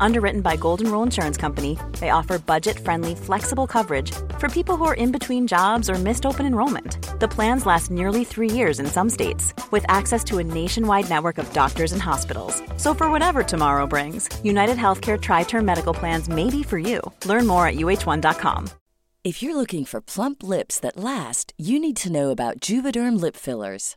Underwritten by Golden Rule Insurance Company, they offer budget friendly, flexible coverage for people who are in between jobs or missed open enrollment. The plans last nearly three years in some states, with access to a nationwide network of doctors and hospitals. So, for whatever tomorrow brings, United Healthcare Tri Term Medical Plans may be for you. Learn more at uh1.com. If you're looking for plump lips that last, you need to know about Juvederm lip fillers.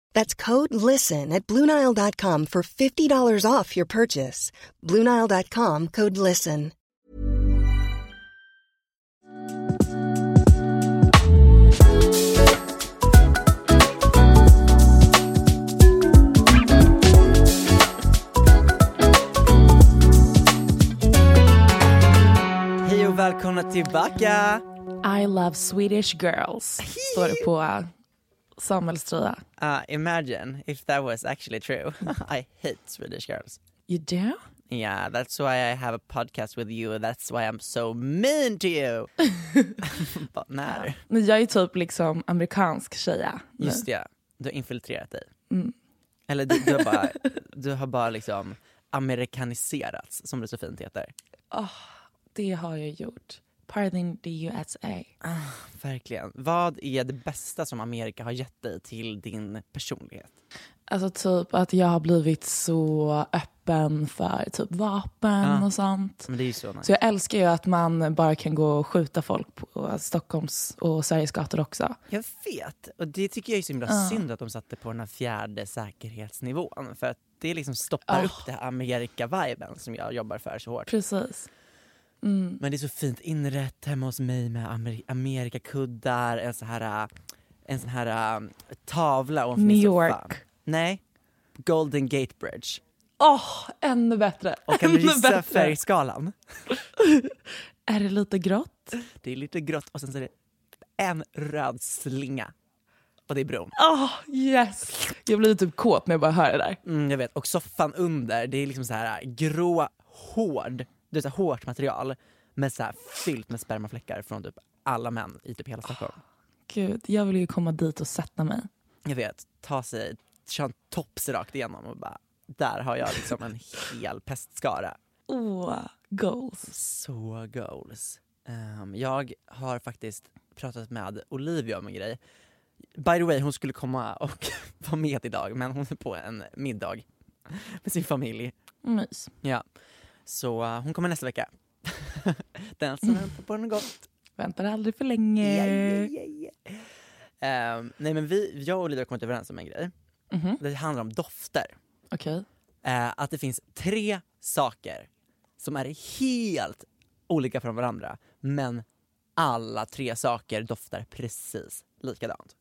That's code LISTEN at Bluenile.com for $50 off your purchase. Bluenile.com code LISTEN. Hej och välkomna tillbaka! I love Swedish girls, står det på uh, Samuels tröja. Uh, imagine if that was actually true. I hate Swedish girls. You do? Yeah, that's why I have a podcast with you. That's why I'm so mean to you. Bara, när? Men jag är typ liksom amerikansk tjeja. nu. Just det, du har infiltrerat dig. Mm. Eller du, du, har bara, du har bara liksom amerikaniserats, som det så fint heter. Det har jag gjort. Pardon the USA. Verkligen. Vad är det bästa som Amerika har gett dig till din personlighet? Alltså typ att jag har blivit så öppen för typ vapen Ja. och sånt. Men det är ju så nice. Så jag älskar ju att man bara kan gå och skjuta folk på Stockholms och Sveriges gator också. Jag vet, och det tycker jag är så himla Ja. synd att de satte på den här fjärde säkerhetsnivån. För att det liksom stoppar Ah. upp det här Amerika-viben som jag jobbar för så hårt. Precis. Men det är så fint inrätt hemma hos mig med Amer- Amerikakuddar, en sån här, en sån här äh, tavla ovanför New min soffa. York. Nej, Golden Gate Bridge. Åh, ännu bättre. Och kan du gissa färgskalan? Är det lite grått? Det är lite grått och sen så är det en röd slinga. Och det är bron. Åh, yes! Jag blir typ kåt när jag bara hör det där. Mm, jag vet. Och soffan under, det är liksom så här grå, hård, det är så hårt material men så fyllt med spermafläckar från typ alla män i typ hela Stockholm. Gud, jag vill ju komma dit och sätta mig. Jag vet, ta sig, köra en tops rakt igenom och bara, där har jag liksom en hel pestskara. Åh, goals. Så goals. Ehm, jag har faktiskt pratat med Olivia om en grej. By the way, hon skulle komma och vara med idag men hon är på en middag med sin familj. Mys. Ja, så uh, hon kommer nästa vecka. Den som väntar på något gott. Väntar aldrig för länge. Yeah, yeah, yeah. Ehm, nej men vi, jag och Olivia har kommit överens om en grej. Mhm, Det handlar om dofter. Okej. Eh, att det finns tre saker som är helt olika från varandra men alla tre saker doftar precis likadant.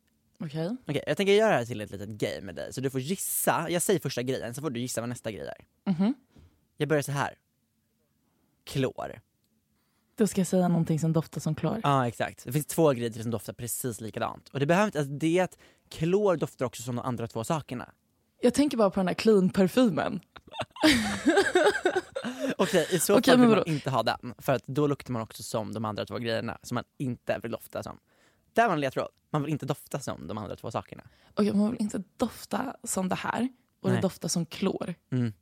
Okej. Okej, jag tänker göra det här till ett litet game med dig så du får gissa. Jag säger första grejen så får du gissa vad nästa grej är. Mhm. Jag börjar så här. Klor. Då ska jag säga någonting som doftar som klor. Ja exakt. Det finns två grejer som doftar precis likadant. Och det behöver inte, alltså det är att klor doftar också som de andra två sakerna. Jag tänker bara på den här clean-parfymen. Okej, i så Okej, fall men vill man vadå? inte ha den. För att då luktar man också som de andra två grejerna som man inte vill dofta som. Där var en ledtråd. Man vill inte dofta som de andra två sakerna. Och man vill inte dofta som det här och Nej. det doftar som klor. Mm.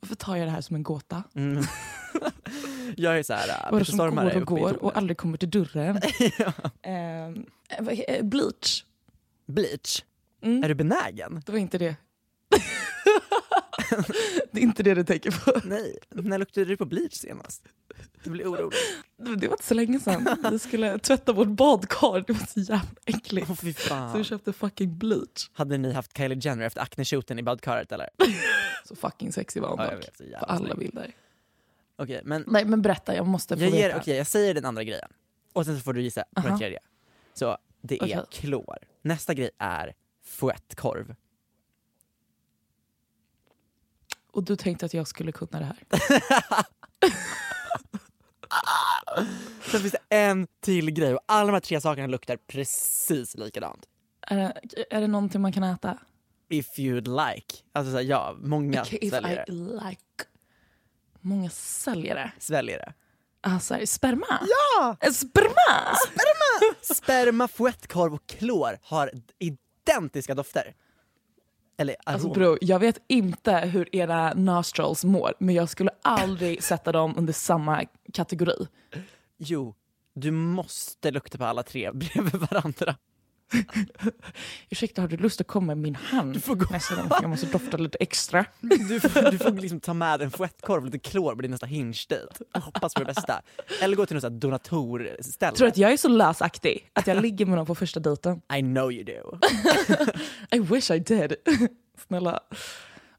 Varför tar jag det här som en gåta? Mm. jag är så här, äh, Peter det som Stormare går och går och aldrig kommer till dörren. Ehm, eh, eh, bleach. Bleach? Mm. Är du benägen? Det var inte det. det är inte det du tänker på. Nej. När luktade du på bleach senast? Du blir orolig. Det var inte så länge sedan. Vi skulle tvätta vårt badkar. Det var så jävla äckligt. Fy Så vi köpte fucking bleach. Hade ni haft Kylie Jenner efter acne-shooten i badkaret eller? Så fucking sexig var hon Ja, dock. På alla bilder. Okej, men Nej men berätta, jag måste få jag, ger, veta. okej, jag säger den andra grejen. Och sen så får du gissa på den Aha. tredje. Så det är Okej. klor. Nästa grej är fouettekorv. Och du tänkte att jag skulle kunna det här. Sen finns det en till grej och alla de här tre sakerna luktar precis likadant. Är det, är det någonting man kan äta? If you'd like. Alltså så här, ja, många if sväljer I det. like. Många säljer. Sväljer det. Alltså, sperma? Ja! Eh, Sperma! Sperma, fouettekorv och klor har identiska dofter. Eller Alltså arom. bro, jag vet inte hur era nostrils mår men jag skulle aldrig sätta dem under samma kategori. Jo, du måste lukta på alla tre bredvid varandra. Ursäkta, har du lust att komma med min hand får gå. nästa gång? Jag måste dofta lite extra. Du får, du får liksom ta med en fouettekorv och lite klor på din nästa hinge-date. och Hoppas på det bästa. Eller gå till något donatorställe. Tror du att jag är så lösaktig att jag ligger med någon på första dejten? I know you do. I wish I did. Snälla.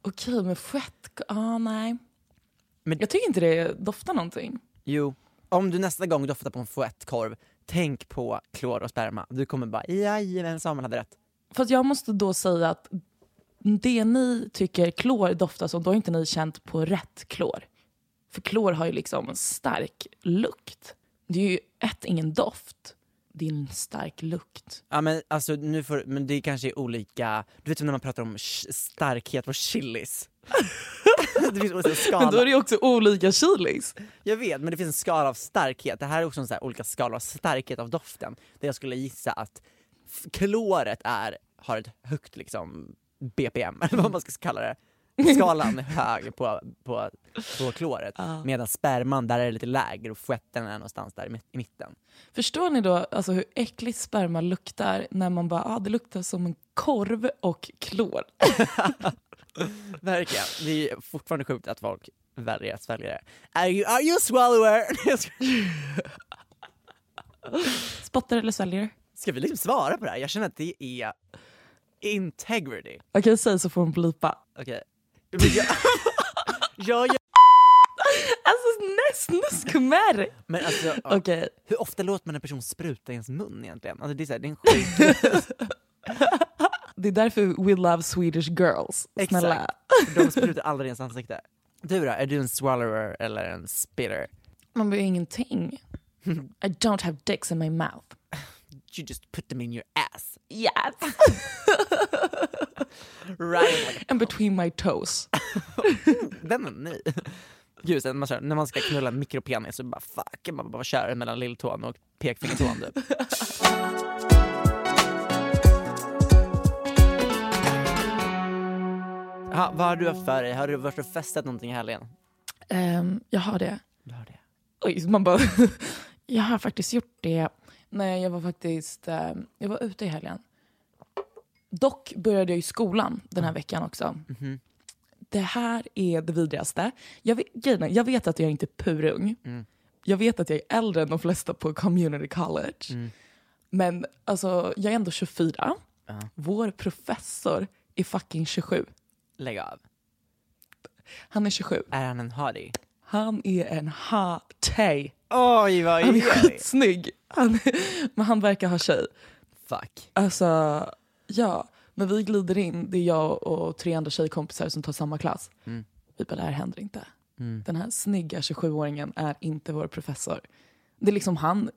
Okej, men fett... Ah, nej. Men- Jag tycker inte det doftar någonting. Jo, om du nästa gång doftar på en fouettekorv, tänk på klor och sperma. Du kommer bara jajamän, Samuel hade rätt. Fast jag måste då säga att det ni tycker klor doftar som, då har inte ni känt på rätt klor. För klor har ju liksom en stark lukt. Det är ju ett, ingen doft. En stark lukt. Ja men alltså nu får, men det kanske är olika, du vet som när man pratar om starkhet på chilis. det finns olika skala. Men då är det ju också olika chilis. Jag vet, men det finns en skala av starkhet. Det här är också en så här olika skala av starkhet av doften. Där jag skulle gissa att kloret är, har ett högt liksom BPM, eller vad man ska kalla det. Skalan är hög på, på, på kloret. Medan sperman, där är det lite lägre och fouetten är någonstans där i mitt- i mitten. Förstår ni då alltså, hur äckligt sperma luktar när man bara, ah, det luktar som en korv och klor. Verkligen. Det är fortfarande sjukt att folk väljer att svälja det. Are you, are you a swallower? Spottar eller sväljer? Ska vi liksom svara på det här? Jag känner att det är integrity. Okej, säg så får hon blipa. Okej. Men jag- Ja, ja, Alltså snusk mer! men alltså, ja. Okej, hur ofta låter man en person spruta i ens mun egentligen? Alltså det är, så här, det är en sjuk... det är därför we love Swedish girls. Snälla. Exakt. De sprutar aldrig i ens ansikte. Du då, är du en swallower eller en spitter? Man blir ingenting. I don't have dicks in my mouth. You just put them in your ass. Yes! Right like And between my toes. Den är ny. Gud, sen man kör, när man ska knulla en mikropenis så bara fuck, man bara kör mellan lilltån och pekfingertån typ. Ha, vad har du haft för dig? Har du varit och festat någonting i helgen? Ehm, jag har det. Du har det. Oj, man bara... jag har faktiskt gjort det. Nej, jag var faktiskt... ehm, jag var ute i helgen. Dock började jag i skolan den här veckan också. Mhm. Det här är det vidrigaste. Jag vet, jag vet att jag inte är purung. Mm. Jag vet att jag är äldre än de flesta på community college. Mm. Men alltså, jag är ändå 24. Ja. Vår professor är fucking 27. Lägg av. Han är 27. Är han en hottie? Han är en hottie. Oj vad Han är skitsnygg. Han, men han verkar ha tjej. Fuck. Alltså, ja. Men vi glider in, det är jag och tre andra tjejkompisar som tar samma klass. Mm. Vi bara, det här händer inte. Mm. Den här snygga 27-åringen är inte vår professor. Det är liksom han,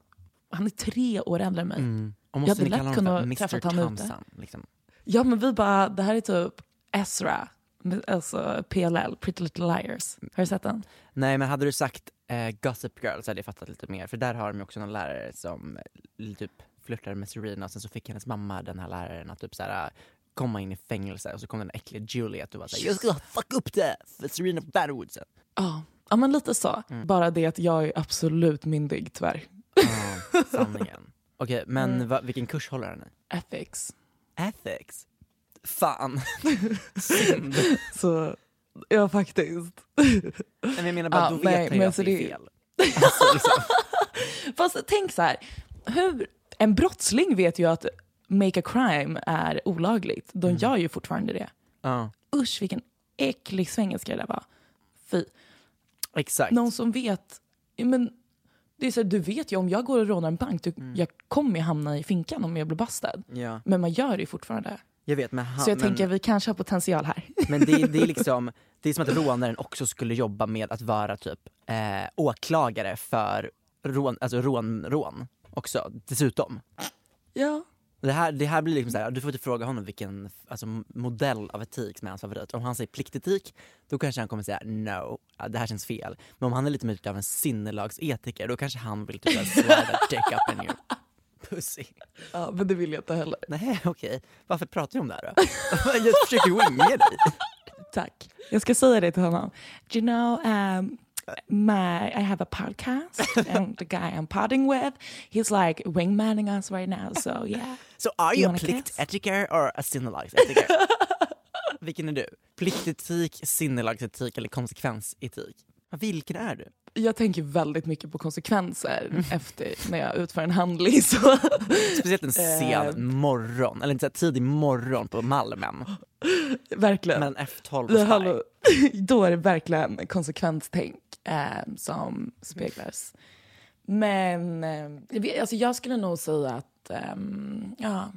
han är tre år äldre än mig. Mm. Och Jag hade lätt honom kunnat Mr träffat han ute. Liksom. Ja men vi bara, det här är typ Ezra, alltså PLL, Pretty Little Liars. Har du sett den? Nej men hade du sagt eh, Gossip Girl så hade jag fattat lite mer, för där har de också någon lärare som eh, typ flörtade med Serena och sen så fick hennes mamma, den här läraren, att typ såhär komma in i fängelse och så kom den äckliga Juliet och var såhär jag ska fuck upp det för Serena Batterwood sen. Ja, ja men lite så. Bara det att jag är absolut myndig tyvärr. Ja, sanningen. Okej, men Mm. va, vilken kurs håller den i? Ethics. Ethics? Fan. Synd. Så ja faktiskt. Men jag menar bara, Ja, då vet nej, han ju men att det är fel. Alltså, liksom. Fast tänk så här, hur, en brottsling vet ju att make a crime är olagligt. De gör ju fortfarande det. ja, Usch vilken äcklig svengelska det där var. Fy. exakt. Någon som vet, men det är så här, du vet ju om jag går och rånar en bank, du, jag kommer hamna i finkan om jag blir bastad. Ja, Men man gör det ju fortfarande. Jag vet men han, Så jag men, tänker vi kanske har potential här. men det, det är liksom, det är som att rånaren också skulle jobba med att vara typ eh, åklagare för rån, alltså rån, rån också, dessutom. Ja. Det här, det här blir liksom såhär, du får inte fråga honom vilken alltså, modell av etik som är hans favorit. Om han säger pliktetik, då kanske han kommer säga no, det här känns fel. Men om han är lite mer av en sinnelagsetiker, då kanske han vill typ slide a dick up in your pussy. ja, men det vill jag inte heller. Nej okej, varför pratar vi om det här då? Jag försöker winga dig. Tack. Jag ska säga det till honom. Do you know, um, my, I have a podcast and the guy I'm podding with, he's like wingmanning us right now, so yeah. So are You you a pliktetiker or a sinnelagsetiker? Vilken är du? Pliktetik, sinnelagsetik eller konsekvensetik? Vilken är du? Jag tänker väldigt mycket på konsekvenser efter när jag utför en handling. Så. Speciellt en sen Eh. morgon, eller inte tidig morgon på Malmen. Verkligen. Men F12 Det, och då är det verkligen konsekvenstänk eh, som speglas. Men eh, alltså jag skulle nog säga att ehm, ja,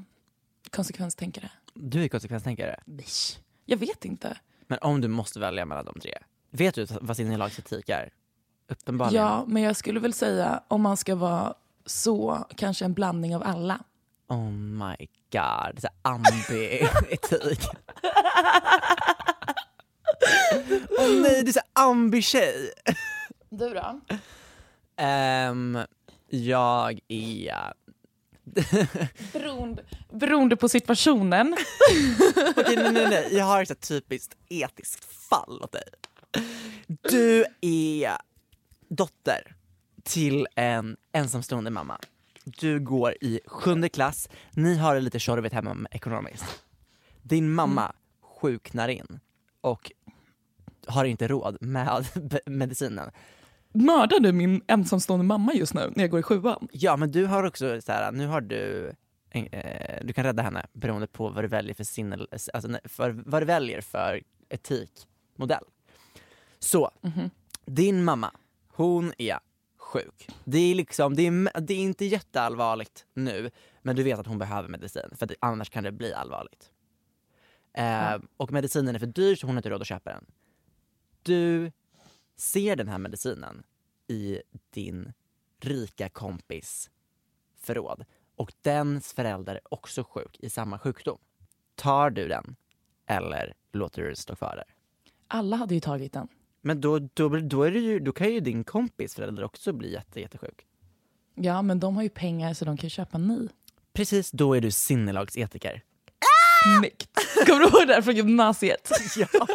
konsekvenstänkare. Du är konsekvenstänkare. Bish. Jag vet inte. Men om du måste välja mellan de tre, vet du vad sinnelagsetik är? Uppenbarligen. Ja, men jag skulle väl säga om man ska vara så, kanske en blandning av alla. Oh my god, så här ambi-etik. Åh oh nej, det är ambi-tjej. Du då? Ehm, jag är... Beroende, beroende på situationen. Okej nej nej nej, jag har ett typiskt etiskt fall åt dig. Du är dotter till en ensamstående mamma. Du går i sjunde klass, ni har det lite tjorvigt hemma ekonomiskt. Din mamma sjuknar in och har inte råd med medicinen. Mördar du min ensamstående mamma just nu när jag går i sjuan? Ja men du har också så här, nu har du eh, du kan rädda henne beroende på vad du väljer för sinne, alltså för vad du väljer för etikmodell. Så, din mamma, hon är sjuk. Det är liksom, det är, det är inte jätteallvarligt nu, men du vet att hon behöver medicin för att annars kan det bli allvarligt. Eh, Och medicinen är för dyr så hon har inte råd att köpa den. Du ser den här medicinen i din rika kompis förråd och dens förälder är också sjuk i samma sjukdom. Tar du den eller låter du den stå kvar där? Alla hade ju tagit den. Men då, då, då, är det ju, då kan ju din kompis förälder också bli jätte, jättesjuk. Ja, men de har ju pengar så de kan köpa ny. Precis, då är du sinnelagsetiker. Snyggt! Kommer du ihåg det där från gymnasiet? Ja.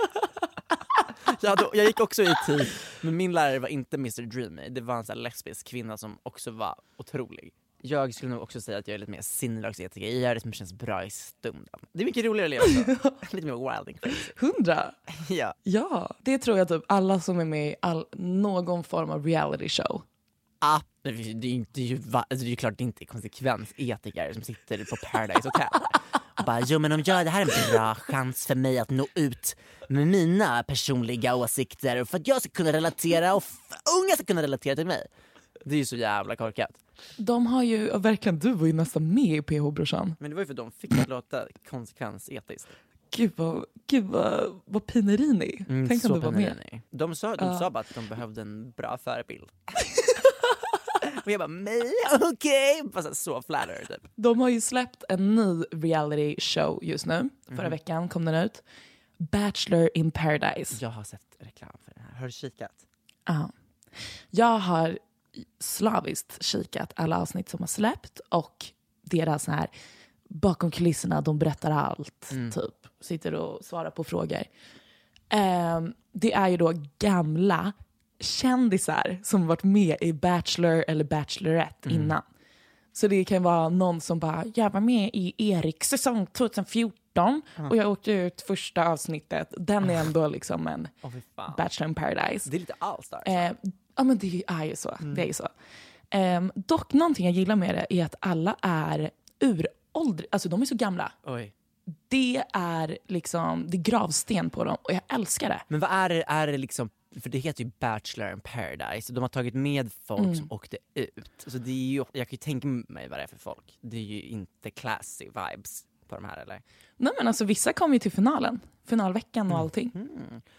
Ja, då, jag gick också i etik, men min lärare var inte Mr Dreamy. Det var en sån här lesbisk kvinna som också var otrolig. Jag skulle nog också säga att jag är lite mer sinnelagsetiker. Jag gör det som känns bra i stunden. Det är mycket roligare att leva så. lite mer wild and crazy. Hundra? Ja. Ja, det tror jag typ alla som är med i all, någon form av reality show. Ah, det är ju, va- alltså det är klart det inte är konsekvensetiker som sitter på Paradise Hotel och bara jo men om jag, det här är en bra chans för mig att nå ut med mina personliga åsikter för att jag ska kunna relatera och unga ska kunna relatera till mig. Det är ju så jävla korkat. De har ju, och verkligen du var ju nästan med i PH brorsan. Men det var ju för att de fick att låta konsekvensetiskt. Gud vad, gud vad, vad pinerini. Mm, Tänk om du var med. Panerini. De, sa, de Ja. sa bara att de behövde en bra förebild. Och jag bara mig? Okej! Okay. så, så flatter typ. De har ju släppt en ny reality show just nu. Förra Mhm. veckan kom den ut. Bachelor in paradise. Jag har sett reklam för den här. Har du kikat? Ja. Jag har slaviskt kikat alla avsnitt som har släppt och deras så här bakom kulisserna, de berättar allt. Typ. Sitter och svarar på frågor. Ehm, det är ju då gamla kändisar som varit med i Bachelor eller Bachelorette innan. Så det kan vara någon som bara, jag var med i Eriks säsong 2014 och jag åkte ut första avsnittet. Den är ändå liksom en fan. Bachelor in paradise. Det är lite allstars. Eh, ja men det är ju så. Det är ju så. Ehm, dock någonting jag gillar med det är att alla är uråldriga, alltså de är så gamla. Oj. Det är liksom, det är gravsten på dem och jag älskar det. Men vad är det, är det liksom, för det heter ju Bachelor in paradise, de har tagit med folk Mm. som åkte ut. Så det är ju, jag kan ju tänka mig vad det är för folk. Det är ju inte classy vibes på de här eller? Nej men alltså vissa kommer ju till finalen, finalveckan och allting.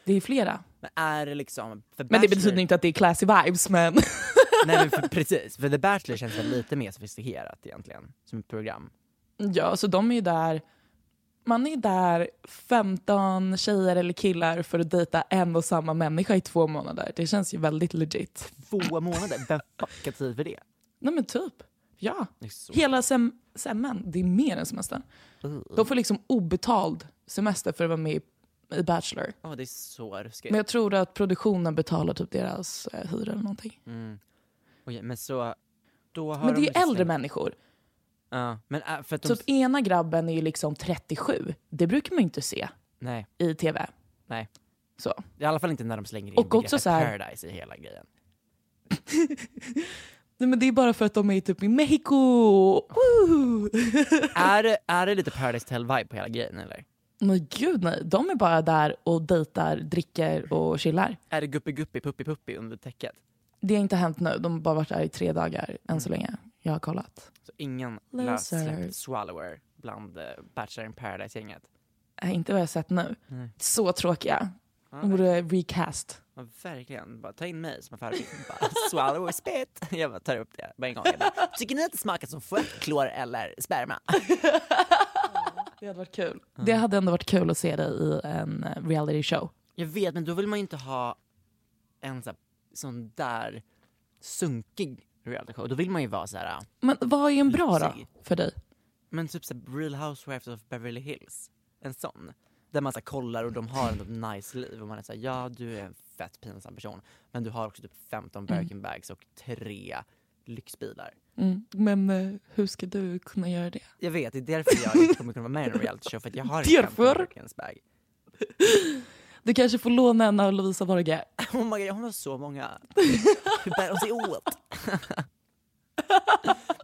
Det är flera. Men är det liksom, Men det betyder inte att det är classy vibes men Nej men för, precis, för The Bachelor känns väl lite mer sofistikerat egentligen, som ett program. ja, så de är ju där man är där 15 tjejer eller killar för att dejta en och samma människa i två månader. Det känns ju väldigt legit. Två månader, vem fuckar tid för det? Nej men typ. Ja. Hela sem semmen, det är mer än semestern. De får liksom obetald semester för att vara med i, Bachelor. Åh, det är så ruskigt. Men jag tror att produktionen betalar typ deras eh, hyra eller någonting. Mm. Okej, men så, då har Men de det är liksom- äldre människor. Ja, men äh, för att de... Typ ena grabben är ju liksom 37. Det brukar man ju inte se Nej, i tv. nej. Så. I alla fall inte när de slänger in Och också så här- paradise i hela grejen. Nej, men det är bara för att de är typ i Mexiko. Woo! är, det, är det lite Paradise Hotel-vibe på hela grejen eller? Men gud nej, de är bara där och dejtar, dricker och chillar. Är det guppi-guppi, puppi-puppi under täcket? Det har inte hänt nu, de har bara varit där i tre dagar än så länge. Jag har kollat. Så ingen lössläppt swallower bland uh, Bachelor in Paradise-gänget? Nej, inte vad jag sett nu. Nej. Så tråkiga. De borde recast. Ja, verkligen. Bara ta in mig som affärsman. Swallow spit. Jag bara tar upp det på en gång. Jag bara, Tycker ni att det smakar som folklor eller sperma? Det hade varit kul. Det hade ändå varit kul att se dig i en eh, reality show. Jag vet, men då vill man ju inte ha en sån, sån där sunkig reality show. Då vill man ju vara så här. Men vad är en bra då för dig? men typ så här, Real Housewives of Beverly Hills. En sån. Där man så här, kollar och de har ett nice liv och man är såhär, ja du är en fett pinsam person. Men du har också typ 15 Birkin bags och tre lyxbilar. Mm. Men eh, hur ska du kunna göra det? Jag vet, det är därför jag inte kommer kunna vara med i en reality show för att jag har inte Därför? 15 Birkins bag. Du kanske får låna en av Lovisa Borge. Oh my God, hon har så många. Hur bär hon sig åt?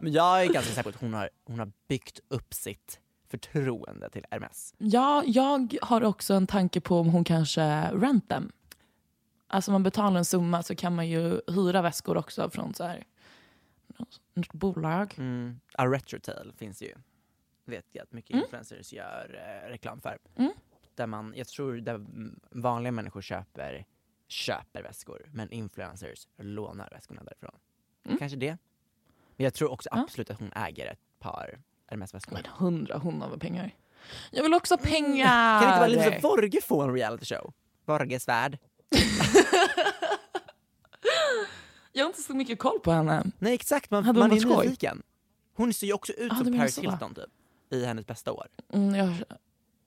Men jag är ganska säker på att hon har, hon har byggt upp sitt förtroende till Hermes. Ja, jag har också en tanke på om hon kanske rent them. Alltså man betalar en summa så kan man ju hyra väskor också från så här, något bolag. Mm. A retrotail finns ju. Vet jag att mycket Mm. influencers gör eh, reklam för. Mm. Där man, jag tror där vanliga människor köper, köper väskor men influencers lånar väskorna därifrån. Mm. Kanske det. Men jag tror också absolut att hon äger ett par Hermes-väskor. Men hundra, hon har väl pengar. Jag vill också ha pengar! Kan inte bara Lisa Vorge få en reality show? Vorges värld. Jag har inte så mycket koll på henne. Nej exakt, man, man hon är skoj? nyfiken. Hon ser ju också ut du som Paris. Hilton typ. I hennes bästa år. Mm, jag,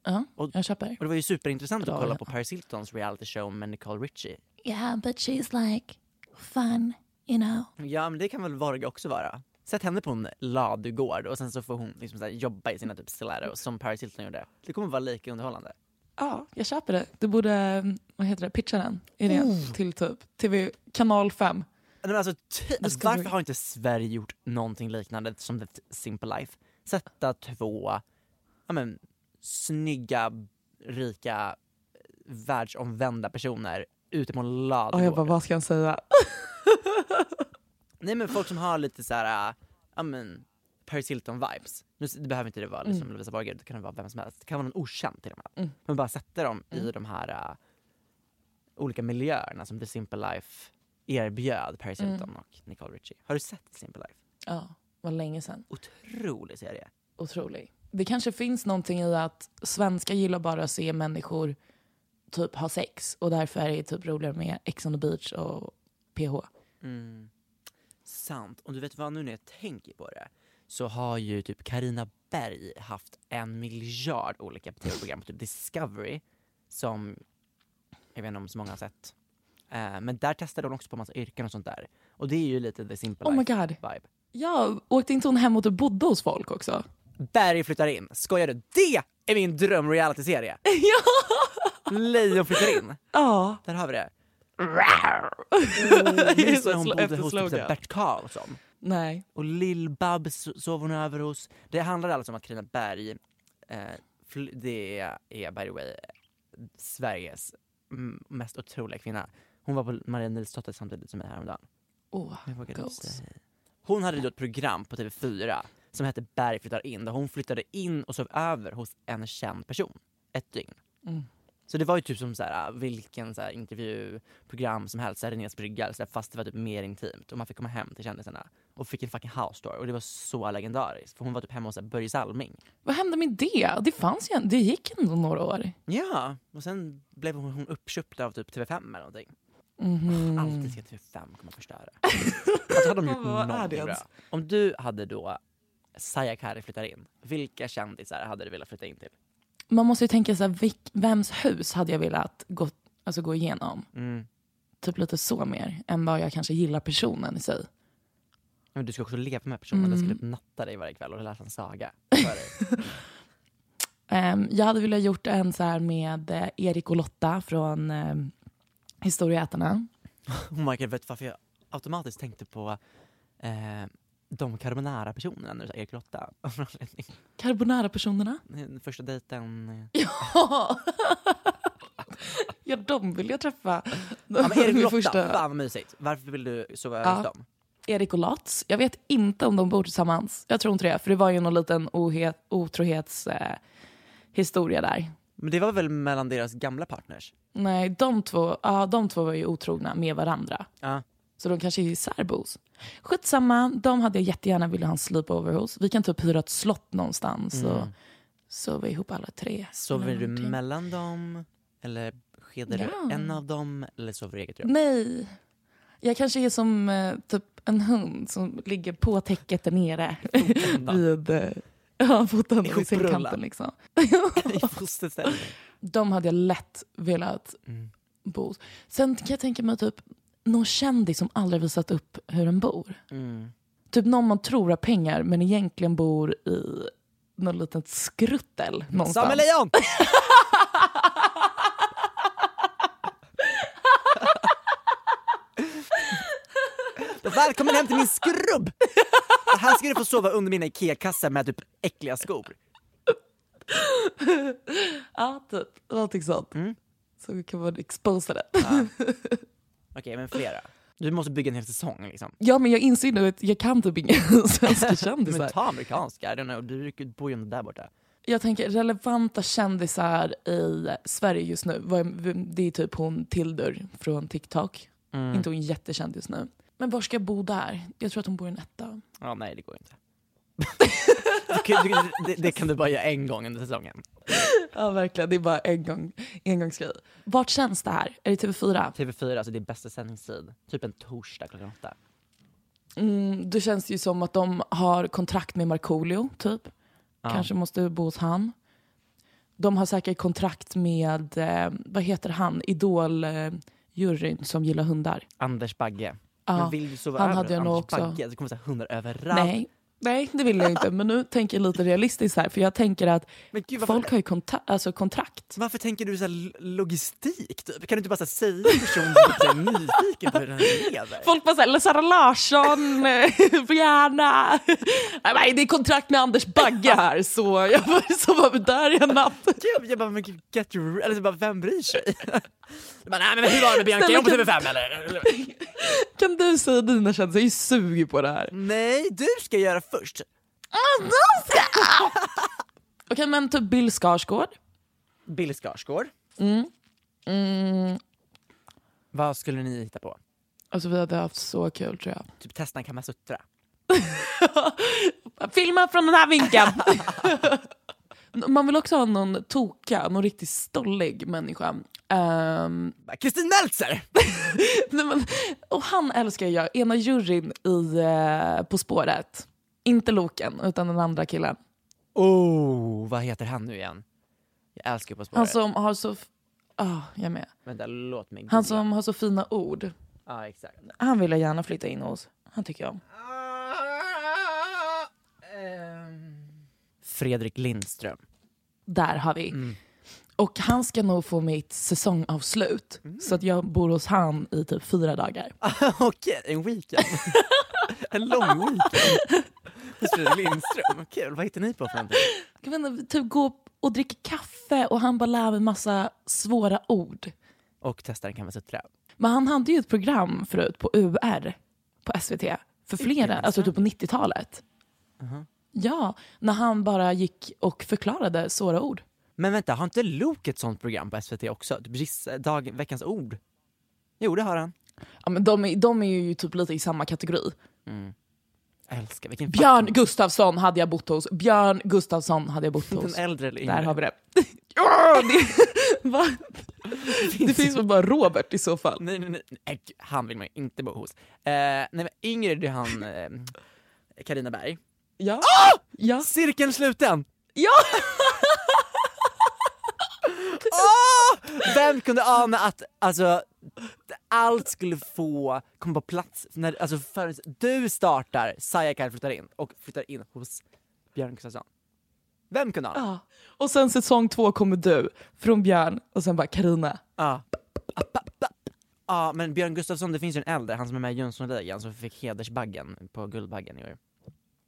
ja, Och- jag köper. Och det var ju superintressant Bra, att kolla ja. på Paris Hiltons reality show med Nicole Richie. Yeah, but she's like fun, you know. Ja men det kan väl Vorge också vara. Sätt henne på en ladugård och sen så får hon liksom så jobba i sina typ stilettos som Paris Hilton gjorde. Det kommer vara lika underhållande. Ja, jag köper det. Du borde, mm, vad heter det, pitcha den idén till typ TV, kanal 5. Men alltså, alltså varför har inte Sverige gjort någonting liknande som The Simple Life? Sätta två ja, men, snygga, rika, världsomvända personer ute på en Och ladugård. jag bara, vad ska han säga? Nej men folk som har lite så här, äh, ja men Paris Hilton vibes. Nu, det behöver inte det vara liksom Lovisa Borger, det kan vara vem som helst. Det kan vara någon okänd till och med. Mm. Men bara sätta dem i de här äh, olika miljöerna som The Simple Life erbjöd Paris Hilton och Nicole Richie. Har du sett Simple Life? Ja, var länge sedan. Otrolig serie. Otrolig. Det kanske finns någonting i att svenskar gillar bara att se människor typ ha sex och därför är det typ roligare med Ex on the beach och PH. Mm. Sant. Och du vet vad, nu när jag tänker på det så har ju typ Karina Berg haft en miljard olika tv-program på typ Discovery som jag vet inte om så många har sett. Eh, men där testade hon också på massa yrken och sånt där. Och det är ju lite the simple Oh my life god. vibe. Ja, åkte inte hon hem och typ bodde hos folk också? Berg flyttar in. Skojar du? Det är min dröm reality-serie! ja! Lejon flyttar in. Ja. Där har vi det. Minns när hon bodde hos typ Bert Karlsson. Nej. Och Lill-Babs sov hon över hos. Det handlar alltså om att Carina Berg, eh, det är by the way Sveriges mm, mest otroliga kvinna. Hon var på Maria Nilsdotter samtidigt som mig häromdagen. Inte goals. Hon hade då ett program på TV4 som hette Berg flyttar in där hon flyttade in och sov över hos en känd person ett dygn. Mm. Så det var ju typ som så här, vilken så här, intervjuprogram som helst, så här, Renés brygga, så här, fast det var typ mer intimt och man fick komma hem till kändisarna och fick en fucking house tour och det var så legendariskt för hon var typ hemma hos Börje Salming. Vad hände med det? Det fanns ju, det gick ändå några år. Ja, och sen blev hon, hon uppköpt av typ TV5 eller någonting. Mhm. Alltid ska TV5 komma och förstöra. alltså hade de gjort någonting bra. Om du hade då Saya Kari flyttar in, vilka kändisar hade du velat flytta in till? Man måste ju tänka så här, vilk, vems hus hade jag velat gå, alltså gå igenom? Mm. Typ lite så mer än vad jag kanske gillar personen i sig. Men du ska också leva med personen, den ska Mm. typ natta dig varje kväll och läsa en saga. Ehm, jag hade velat gjort en så här med eh, Erik och Lotta från um, Historieätarna. Oh my god, vet du varför jag automatiskt tänkte på eh, de carbonara-personerna när du Erik Lotta? Carbonara-personerna. Första dejten... eh. Ja! ja, de vill jag träffa. Ja, men Erik Lotta, första- fan vad mysigt. Varför vill du sova Ja. hos dem? Erik och Lotz. Jag vet inte om de bor tillsammans. Jag tror inte det, för det var ju någon liten ohet, otrohetshistoria eh, där. Men det var väl mellan deras gamla partners? Nej, de två, ja, de två var ju otrogna med varandra. Ja. Så de kanske är särbos. Skitsamma, de hade jag jättegärna velat ha en sleepover hos. Vi kan typ hyra ett slott någonstans och Mm. sova ihop alla tre. Sover du mellan dem? Eller skedar Ja. du en av dem? Eller sover du i eget rum? Nej. Jag kanske är som eh, typ en hund som ligger på täcket där nere. vid eh, ja, foten vid Ihoprullad. sängkanten. Liksom. I fosterställning. De hade jag lätt velat Mm. bo. Sen kan jag tänka mig typ någon kändis som aldrig visat upp hur den bor. Mm. Typ någon man tror har pengar men egentligen bor i någon litet skruttel någonstans. Samuel Lejon! Välkommen hem till min skrubb! Här ska du få sova under mina IKEA-kassar med typ äckliga skor. Ja, typ. Någonting sånt. Mm. Så kan man exposa det. Ja. Okej, men flera. Du måste bygga en hel säsong liksom. Ja, men jag inser nu att jag kan typ inga svenska Men kändisar. ta amerikanska, I don't know, du bor ju ändå där borta. Jag tänker relevanta kändisar i Sverige just nu. Det är typ hon Tildur från TikTok. Mm. Inte hon jättekänd just nu. Men var ska jag bo där? Jag tror att hon bor i en etta. Ja, nej det går inte. Det, det kan du bara göra en gång under säsongen. Ja, verkligen. Det är bara en gång, engångsgrej. Vart känns det här? Är det TV4? TV4, alltså det är bästa sändningstid. Typ en torsdag klockan åtta. Mm, det känns ju som att de har kontrakt med Markoolio, typ. Ja. Kanske måste bo hos han. De har säkert kontrakt med, eh, vad heter han, Idol-juryn som gillar hundar. Anders Bagge. Ja, Men vill du sova han över hade jag nog Anders också. Bagge? Det kommer så hundar överallt. Nej, nej, det vill jag inte. Men nu tänker jag lite realistiskt här. För jag tänker att gud, varför, folk har ju konta- alltså kontrakt. varför tänker du så här logistik? Typ? Kan du inte bara så säga till personen som är nyfiken på hur den lever? Folk bara såhär, Sara Larsson, eh, gärna. Nej, det är kontrakt med Anders Bagge här så jag får sova över där en natt. Gud, jag bara, men get your... Eller så bara, vem bryr sig? Jag bara, nej men hur var det med Bianca? Är hon på TV5 eller? Kan du säga dina kändisar? Jag är suger på det här. Nej, du ska göra först. Okej, men typ Bill Skarsgård. Bill Skarsgård. Mm. Mm. Vad skulle ni hitta på? Alltså vi hade haft så kul tror jag. Typ testa en kamasutra. Filma från den här vinkeln! Man vill också ha någon toka, någon riktigt stollig människa. Ehm, Kristin Meltzer! nej men, och han älskar jag, ena juryn i eh, På spåret. Inte Loken, utan den andra killen. Oh, vad heter han nu igen? Jag älskar På spåret. Han som har så... Ah, jag med. Vänta, låt mig Han som har så fina ord. Ja, exakt. Han vill jag gärna flytta in hos. Han tycker jag om. Ehm, Fredrik Lindström. Där har vi. Mm. Och han ska nog få mitt säsongavslut. Så att jag bor hos han i typ fyra dagar. Okej, en weekend. en lång weekend. Hos Fredrik Lindström. Kul, vad hittar ni på för någonting? Jag vet inte, typ gå och dricka kaffe och han bara lär mig massa svåra ord. Och testar en kamasutra. Men han hade ju ett program förut på UR på SVT. För flera, alltså typ på 90-talet. Ja, när han bara gick och förklarade svåra ord. Men vänta, har inte Luke ett sånt program på SVT också? Typ Giss, dag, veckans ord? Jo, det har han. Ja, men de, är, de är ju typ lite i samma kategori. Jag älskar, vilken Björn Gustafsson hade jag bott hos. Björn Gustafsson hade jag bott fucking- hos. Den äldre eller yngre? Där har vi det. Ja, det, va? det finns väl bara Robert i så fall. Nej, nej, nej, han vill man ju inte bo hos. Eh, nej, men yngre det är han, eh, Carina Berg. Ja. ja. Cirkeln sluten! Ja! Åh! Vem kunde ana att alltså, allt skulle få komma på plats när alltså, förrän du startar, Sayakar flyttar in och flyttar in hos Björn Gustafsson. Vem kunde ana? ja. Och sen säsong två kommer du från Björn och sen bara Karina. Ja. Ja, men Björn Gustafsson, det finns ju en äldre, han som är med i Jönssonligan som fick hedersbaggen på Guldbaggen i år.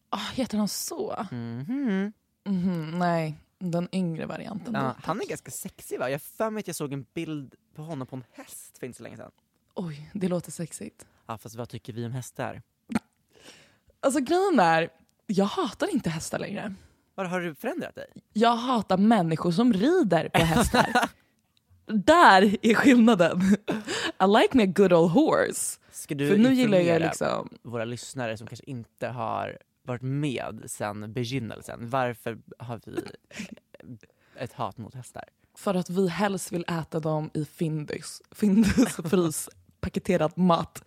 Ah, heter han så? Mhm. Mhm, nej, den yngre varianten. Ja, han är ganska sexig va? Jag för mig att jag såg en bild på honom på en häst för inte så länge sedan. Oj, det låter sexigt. Ja, fast vad tycker vi om hästar? Alltså grejen är, jag hatar inte hästar längre. Var har du förändrat dig? Jag hatar människor som rider på hästar. Där är skillnaden. I like me a good old horse. Ska du För nu gillar jag liksom... våra lyssnare som kanske inte har varit med sedan begynnelsen, varför har vi ett hat mot hästar? För att vi helst vill äta dem i Findus, Findus frys paketerad mat.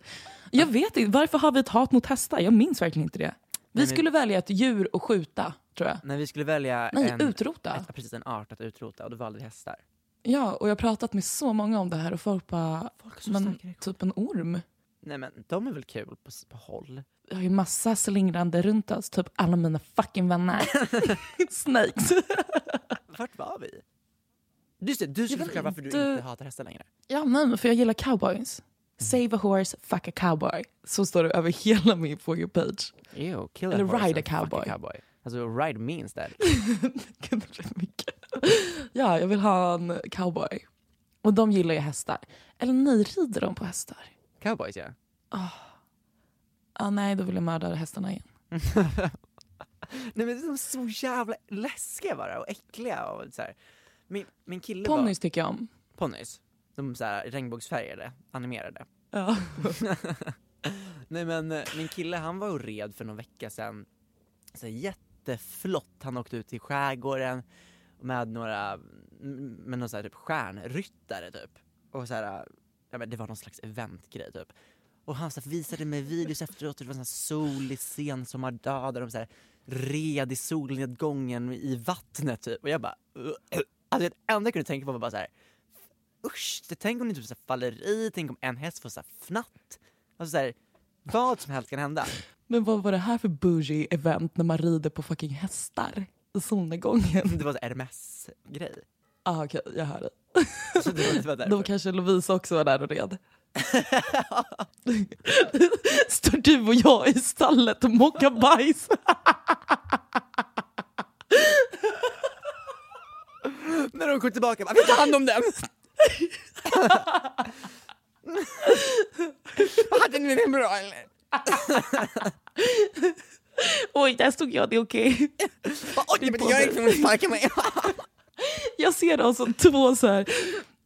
Jag vet inte, varför har vi ett hat mot hästar? Jag minns verkligen inte det. Vi men- skulle välja ett djur att skjuta, tror jag. När vi skulle välja Nej, en, utrota. ett, precis, en art att utrota och då valde vi hästar. Ja, och jag har pratat med så många om det här och folk bara, Folk men typ en orm. Nej men de är väl kul på, på håll? Jag har ju massa slingrande runt oss, typ alla mina fucking vänner. Snakes. Vart var vi? Just det, du skulle vet förklara varför du inte. inte hatar hästar längre. Ja, men för jag gillar cowboys. Save a horse, fuck a cowboy. Så står det över hela min For you page. Ew, kill a Eller horse ride a and fuck cowboy. cowboy. Alltså ride means that. Ja, jag vill ha en cowboy. Och de gillar ju hästar. Eller nej, rider de på hästar? Cowboys ja. Ah, nej, då vill jag mörda hästarna igen. Nej men de är så jävla läskiga bara och äckliga och så här. Min, min kille var... Ponnys tycker jag om. Ponnys. De så här regnbågsfärgade, animerade. Ja. Nej men eh, min kille han var och red för någon vecka sedan. Så jätteflott, han åkte ut i skärgården med några, med någon så här, typ stjärnryttare typ. Och så här, ja, men det var någon slags eventgrej typ. Och han så här, visade mig videos efteråt, det var en solig sensommardag där de så här, red i solnedgången i vattnet typ. Och jag bara, alltså det enda jag kunde tänka på var bara så här. Usch, det- tänk om ni typ så faller i, tänk om en häst får så här fnatt. Alltså så här, vad som helst kan hända. Men vad var det här för bougie event när man rider på fucking hästar i solnedgången? Det var så RMS-grej. Ah, Okej, jag hör dig. Det var, det var. Då kanske Lovisa också var där och red. Står du och jag i stallet och mockar bajs? När de kom tillbaka, bara, vi tar hand om den! Hade ni det bra eller? Oj, där stod jag, det är okej. Bara, Oj, men inget om ni sparkar mig. Jag ser dem som två så här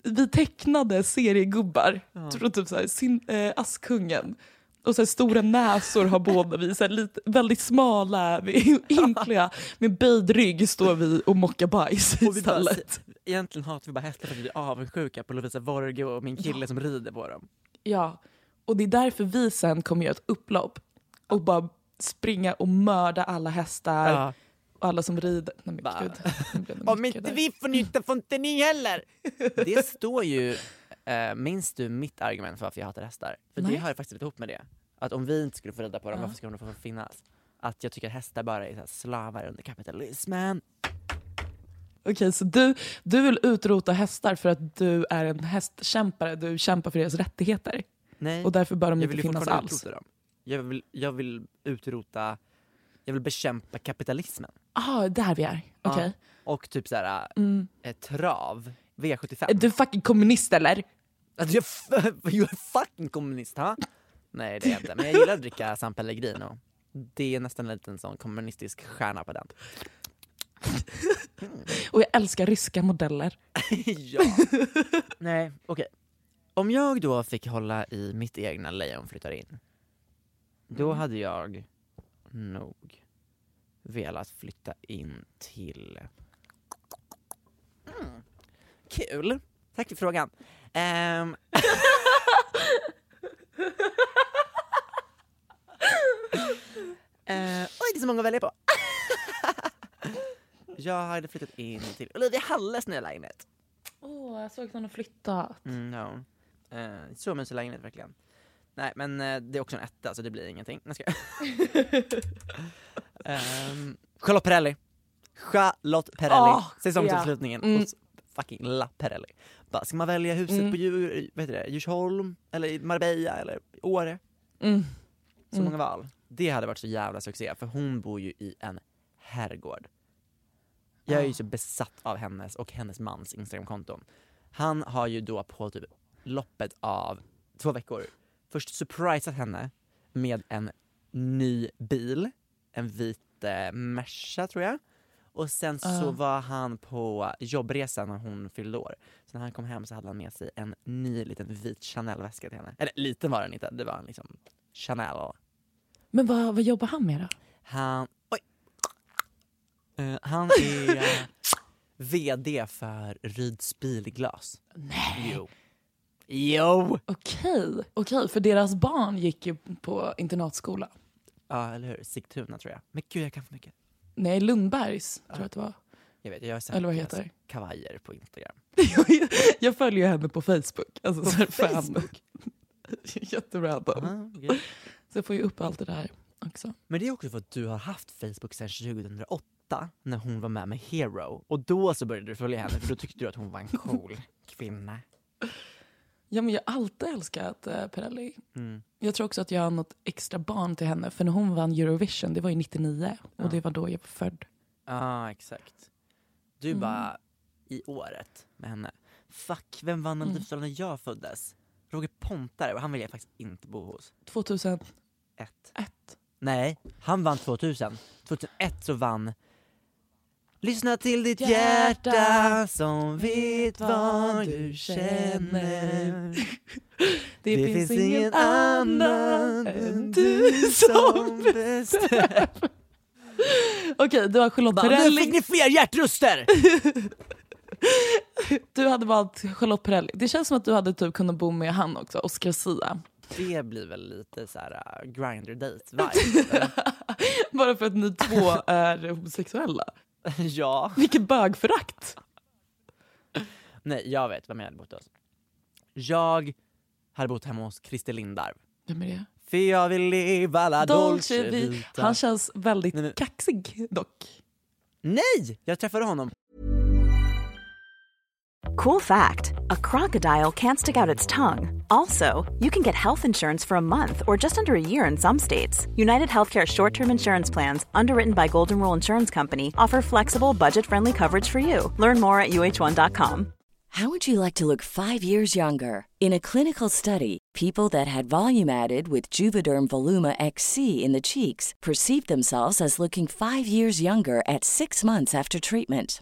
vi tecknade seriegubbar. Tror typ så här, sin, eh, Askungen. Och så här, stora näsor har båda vi. Så här, lite, väldigt smala, ynkliga. Med böjd rygg står vi och mockar bajs Och vi bara, istället. egentligen hatar vi bara hästar för att vi är avundsjuka på Lovisa Vorge och min kille som rider på dem. Ja, och det är därför vi sen kommer göra ett upplopp och bara springa och mörda alla hästar Ja. Och alla som rider. Nej men gud. det Om inte vi får nytta får inte ni heller! Det står ju, eh, minns du mitt argument för varför jag hatar hästar? För det Nej. hör faktiskt lite ihop med det. Att om vi inte skulle få rida på dem, Ja. varför ska de få finnas? Att jag tycker att hästar bara är så här slavar under kapitalismen. Okej, så du, du vill utrota hästar för att du är en hästkämpare, du kämpar för deras rättigheter. Nej, Och därför bör de inte finnas alls. Jag vill, jag vill utrota, jag vill bekämpa kapitalismen. Ah, där vi är. Okej. Och typ såhär, Mm. trav, V75. Är du fucking kommunist eller? Att jag, are fucking kommunist, ha? Nej det är jag inte, men jag gillar att dricka San Pellegrino. Det är nästan en liten sån kommunistisk stjärna på den. Och jag älskar ryska modeller. ja. Nej, okej. Om jag då fick hålla i mitt egna lejon flyttar in, då hade jag nog velat flytta in till... Mm. Kul! Tack för frågan. Ehm. Eh, oj, det är så många att välja på. jag hade flyttat in till Olivia Halles nya lägenhet. Åh, jag såg att hon har flyttat. Mm, no. Eh, så mysig lägenhet verkligen. Nej men eh, det är också en etta så det blir ingenting. Nej, ska um, Charlotte Perrelli. Charlotte Perrelli. Ah, Säsongsavslutningen ja. Mm. hos fucking La Perrelli. Bara, ska man välja huset Mm. på Djur, vad heter det, Djursholm, eller Marbella, eller Åre? Mm. Så Mm. många val. Det hade varit så jävla succé, för hon bor ju i en herrgård. Jag är ju Ah. så besatt av hennes och hennes mans Instagramkonton. Han har ju då på typ loppet av två veckor först surprisat henne med en ny bil, en vit eh, Merca tror jag. Och sen så var han på jobbresa när hon fyllde år. Så när han kom hem så hade han med sig en ny liten vit Chanel-väska till henne. Eller liten var den inte, det var en liksom Chanel. Men vad, vad jobbar han med då? Han, oj. Eh, han är eh, VD för Ryds bilglas. Nej. Jo. Jo! Okej, okej, för deras barn gick ju på internatskola. Ja, eller hur? Sigtuna tror jag. Men gud, jag kan för mycket. Nej, Lundbergs tror jag att det var. Jag vet, jag har sett Eller vad heter kavajer på Instagram. jag följer henne på Facebook. Alltså, På så. Facebook? Jätterandom. Aha, okej. Så jag får ju upp allt det där också. Men det är också för att du har haft Facebook sedan 2008 när hon var med med Hero. Och då så började du följa henne för då tyckte du att hon var en cool kvinna. Ja, men jag har alltid älskat eh, Perrelli. Mm. Jag tror också att jag har något extra barn till henne. För när hon vann Eurovision, det var ju 99. Ja. Och det var då jag var född. Ja, exakt. Du Mm. bara i året med henne. Fuck, vem vann Mm. Melodifestivalen när jag föddes? Roger Pontare, och han vill jag faktiskt inte bo hos. 2001. Ett. Nej, han vann 2000. 2001 så vann Lyssna till ditt hjärta, Hjärta som vet vad du känner. Det, finns, ingen annan än du som bestämmer. Okej, du har Charlotte Bara, Nu fick Perrelli. ni fler hjärtröster! Du hade valt Charlotte Perrelli. Det känns som att du hade typ kunnat bo med han också, Oscar Sia. Det blir väl lite så här uh, grinder date vibe Bara för att ni två är homosexuella. Ja. Vilket bögförakt! Nej, jag vet vem jag hade bott hos. Jag hade bott hemma hos Christer Lindarw. Vem är det? För jag vill leva la dolce vita. Han känns väldigt Nej, men- kaxig dock. Nej! Jag träffade honom. Cool fact a crocodile can't stick out its tongue. Also, you can get health insurance for a month or just under a year in some states. United Healthcare short term insurance plans, underwritten by Golden Rule Insurance Company, offer flexible, budget friendly coverage for you. Learn more at uh1.com. How would you like to look five years younger? In a clinical study, people that had volume added with Juvederm Voluma XC in the cheeks perceived themselves as looking five years younger at six months after treatment.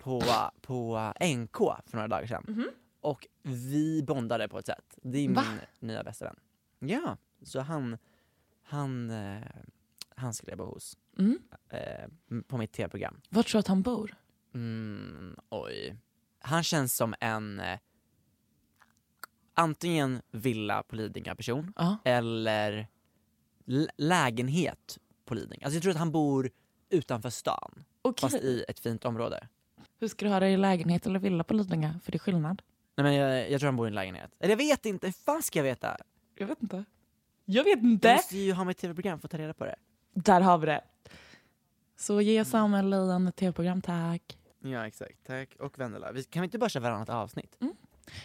På, på NK för några dagar sedan. Och vi bondade på ett sätt. Det är min Va? nya bästa vän. Ja, så han, han, eh, han skulle jag bo hos. Mm. Eh, på mitt tv-program. Var tror du att han bor? Mm, oj. Han känns som en eh, antingen villa på Lidingö person Ja. eller lägenhet på Lidingö. Alltså jag tror att han bor utanför stan, Okej. fast i ett fint område. Hur ska du ha det i lägenhet eller villa på Lidingö? För det är skillnad. Nej men jag, jag tror han bor i en lägenhet. Eller jag vet inte, hur fan ska jag veta? Jag vet inte. Jag vet Du inte. måste ju ha mitt tv-program för att ta reda på det. Där har vi det. Så ge Samuel Lejon ett tv-program, tack. Ja exakt, tack. Och Vendela, vi, kan vi inte bara köra varannat avsnitt?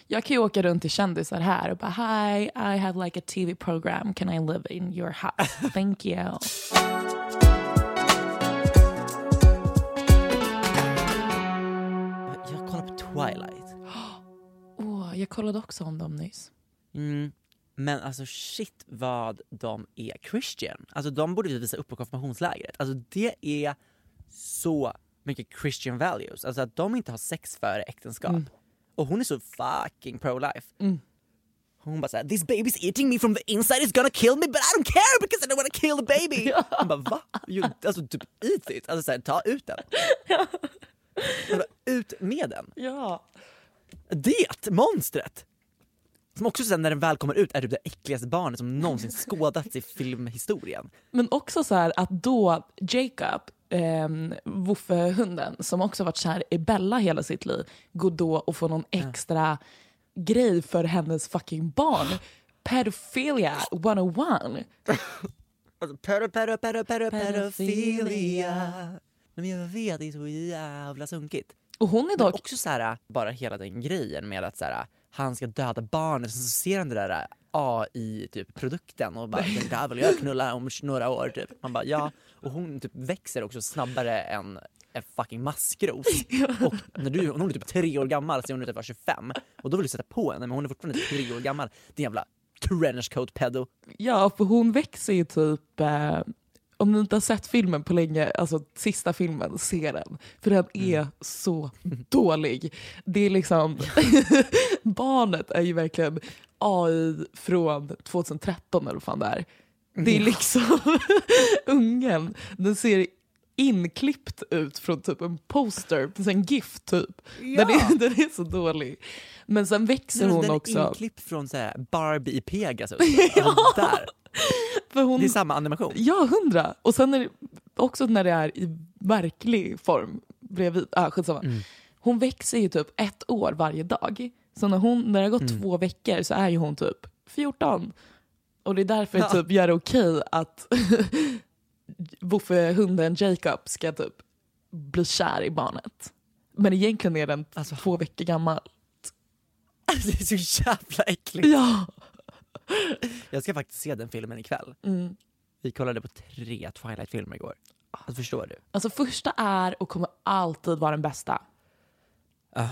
Jag kan ju åka runt till kändisar här och bara Hi, I have like a TV program. Can I live in your house? Thank you. Twilight. Åh, jag kollade också om dem nyss. Mm. Men alltså shit vad de är Christian. Alltså de borde vi visa upp på konfirmationslägret. Alltså det är så mycket Christian values. Alltså att de inte har sex före äktenskap. Och hon är så fucking pro-life. Hon bara såhär, this baby's eating me from the inside, it's gonna kill me but I don't care because I don't wanna kill the baby. Man bara va? Alltså typ eat it, alltså såhär, ta ut den. ut med den. Ja. Det monstret! Som också sen när den väl kommer ut är typ det äckligaste barnet som någonsin skådats i filmhistorien. Men också så här att då Jacob, eh, Wuffe-hunden, som också varit kär i Bella hela sitt liv, går då och får någon extra grej för hennes fucking barn. Pedophilia 101. Alltså pedo, pedo, pedo, pedo, Pedofilia. Men jag vet, det är så jävla sunkigt. Och hon är Men dock... också så här, bara hela den grejen med att så här, han ska döda barnet, så ser han det där AI-produkten och bara den där vill jag knulla om några år typ. Man bara ja, och hon typ växer också snabbare än en fucking maskros. Och när du, hon är typ tre år gammal så är hon typ var 25 och då vill du sätta på henne men hon är fortfarande tre år gammal. Din jävla trenchcoat pedo. Ja, för hon växer ju typ... Eh, om ni inte har sett filmen på länge, alltså sista filmen, se den. För den är så dålig. Det är liksom... barnet är ju verkligen AI från 2013 eller vad fan det är. Det är liksom ungen. Den ser inklippt ut från typ en poster, en GIF typ. Den, är, den är så dålig. Men sen växer hon den är också. inklippt från så här Barbie i Pegasus. Alltså, där. För hon, Det är samma animation. Ja, hundra. Och sen är det också när det är i verklig form bredvid. Ah, skitsamma. Hon växer ju typ ett år varje dag. Så när, hon, när det har gått två veckor så är ju hon typ 14. Och det är därför Ja. typ gör det okej att Wuffe-hunden Jacob ska typ bli kär i barnet. Men egentligen är den Alltså- två veckor gammal. Det är så jävla äckligt. Ja. Jag ska faktiskt se den filmen ikväll. Mm. Vi kollade på tre Twilight-filmer igår. Alltså, förstår du? Alltså första är och kommer alltid vara den bästa. Ah.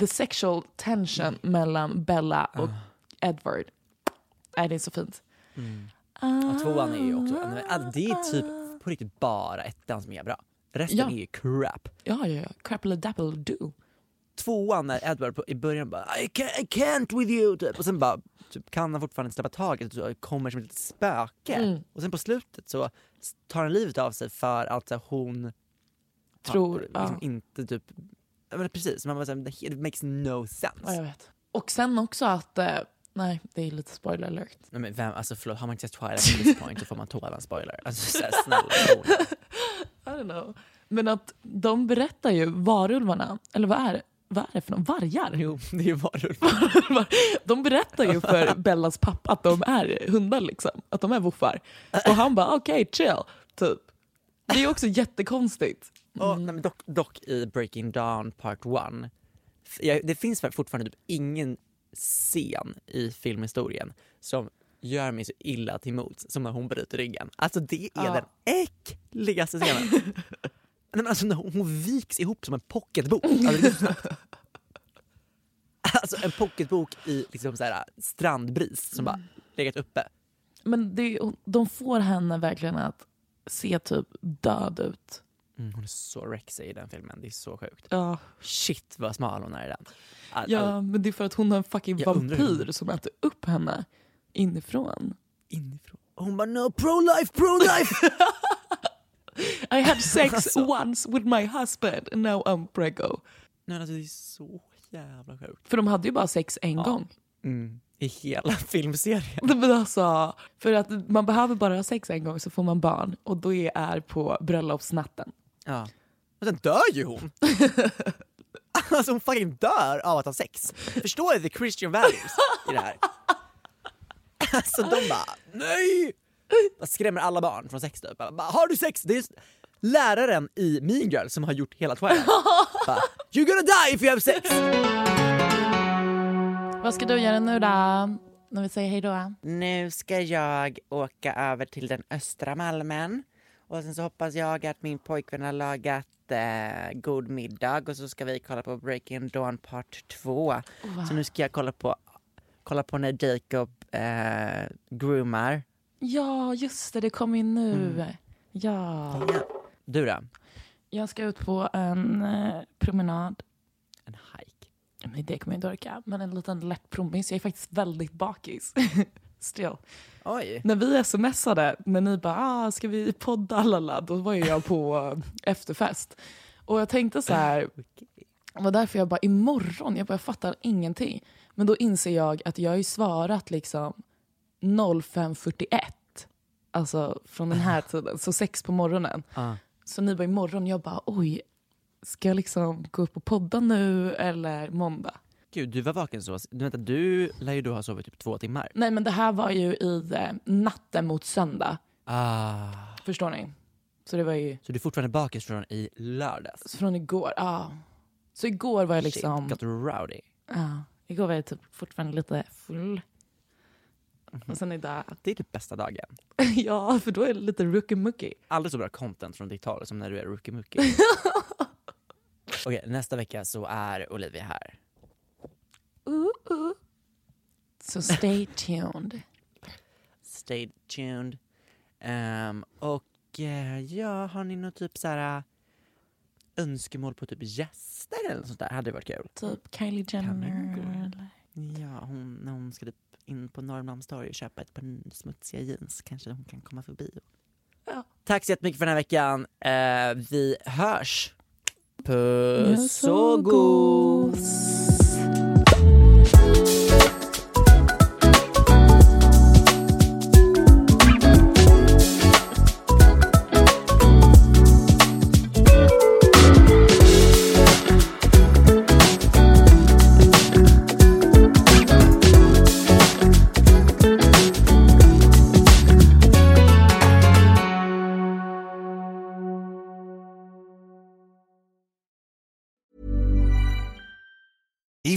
The sexual tension mellan Bella och Edward. Nej, det är så fint. Mm. Och tvåan är ju också, alltså, det är typ på riktigt bara ettan som är bra. Resten Ja. är ju crap. Ja, ja, ja. Crapple dapple do. Tvåan när Edward på, i början bara I can't, I can't with you typ. och sen bara typ, kan han fortfarande inte släppa taget och så kommer som ett spöke. Mm. Och sen på slutet så tar han livet av sig för att så, hon Tror, ja, liksom ja. inte typ, men precis, man bara säger it makes no sense. Ja, jag vet. Och sen också att, eh, nej det är lite spoiler alert. Nej, men vem, alltså förlåt, har man inte sett Twilight på this point så får man tåla en spoiler. Alltså så här, snälla. I don't know. Men att de berättar ju varulvarna, eller vad är det? Vad är det för någon? Vargar? Jo, det är ju varulvar. De berättar ju för Bellas pappa att de är hundar liksom. Att de är woofar. Och han bara okej chill, typ. Det är också jättekonstigt. Och, nej, dock, dock i Breaking Dawn Part 1, f- jag- det finns fortfarande typ ingen scen i filmhistorien som gör mig så illa till mots som när hon bryter ryggen. Alltså det är Ja. den äckligaste scenen. Nej, men alltså hon, viks ihop som en pocketbok. Alltså, alltså en pocketbok i liksom så här, strandbris som bara legat uppe. Men det, de får henne verkligen att se typ död ut. Mm, hon är så rexig i den filmen, det är så sjukt. Ja. Shit vad smal hon är i den. All, all, ja, men det är för att hon har en fucking Jag vampyr som äter upp henne inifrån. inifrån. Och hon bara no pro-life, pro-life! I had sex Alltså. once with my husband and now I'm preggo. Nej men alltså det är så jävla sjukt. För de hade ju bara sex en Ja. gång. Mm. I hela filmserien. Men alltså, för att man behöver bara ha sex en gång så får man barn och då är på bröllopsnatten. Ja. Och sen dör ju hon! alltså hon fucking dör av att ha sex. Förstår du the Christian values i det här? alltså de bara nej! Skrämmer alla barn från sex typ. Bara, har du sex? Det är läraren i Mean Girls som har gjort hela Twilight. bara, You're gonna die if you have sex! Vad ska du göra nu då? När vi säger hej då? Nu ska jag åka över till den östra Malmen och sen så hoppas jag att min pojkvän har lagat eh, god middag och så ska vi kolla på Breaking Dawn Part 2. Så nu ska jag kolla på, kolla på när Jacob eh, groomar. Ja, just det, det kommer in nu. Ja. Du då? Jag ska ut på en eh, promenad. En hike. Men det kommer jag inte orka. Men en liten lätt promis. Jag är faktiskt väldigt bakis. Still. Oj. När vi smsade, när ni bara ah, ska vi podda lalla, då var ju jag på efterfest. Och jag tänkte så här, det var därför jag bara imorgon, jag bara jag fattar ingenting. Men då inser jag att jag har ju svarat liksom 05.41. Alltså från den här tiden, så sex på morgonen. Ah. Så ni bara imorgon, jag bara oj, ska jag liksom gå upp och podda nu eller måndag? Gud, du var vaken så. Du, vänta, du lär ju då ha sovit typ två timmar. Nej men det här var ju i eh, natten mot söndag. Ah. Förstår ni? Så det var ju Så du är fortfarande bakis från i lördags? från igår. Ja. Så igår var jag liksom... Shit, got rowdy. Ja, igår var jag typ fortfarande lite full. Och sen idag... Det är typ bästa dagen. ja, för då är det lite rookie-mookie. aldrig så bra content från ditt håll som när du är rookie mookie. Okej, nästa vecka så är Olivia här. Uh, uh. Så stay tuned. Stay tuned. Ehm, och eh, ja, har ni något typ så här äh, önskemål på typ gäster eller något sånt där? Hade varit kul. Typ Kylie det Jenner. eller- Ja, hon, när hon ska typ in på Norrmalmstorg och köpa ett par smutsiga jeans kanske hon kan komma förbi. Ja. Tack så jättemycket för den här veckan. Eh, vi hörs. Puss så och gos!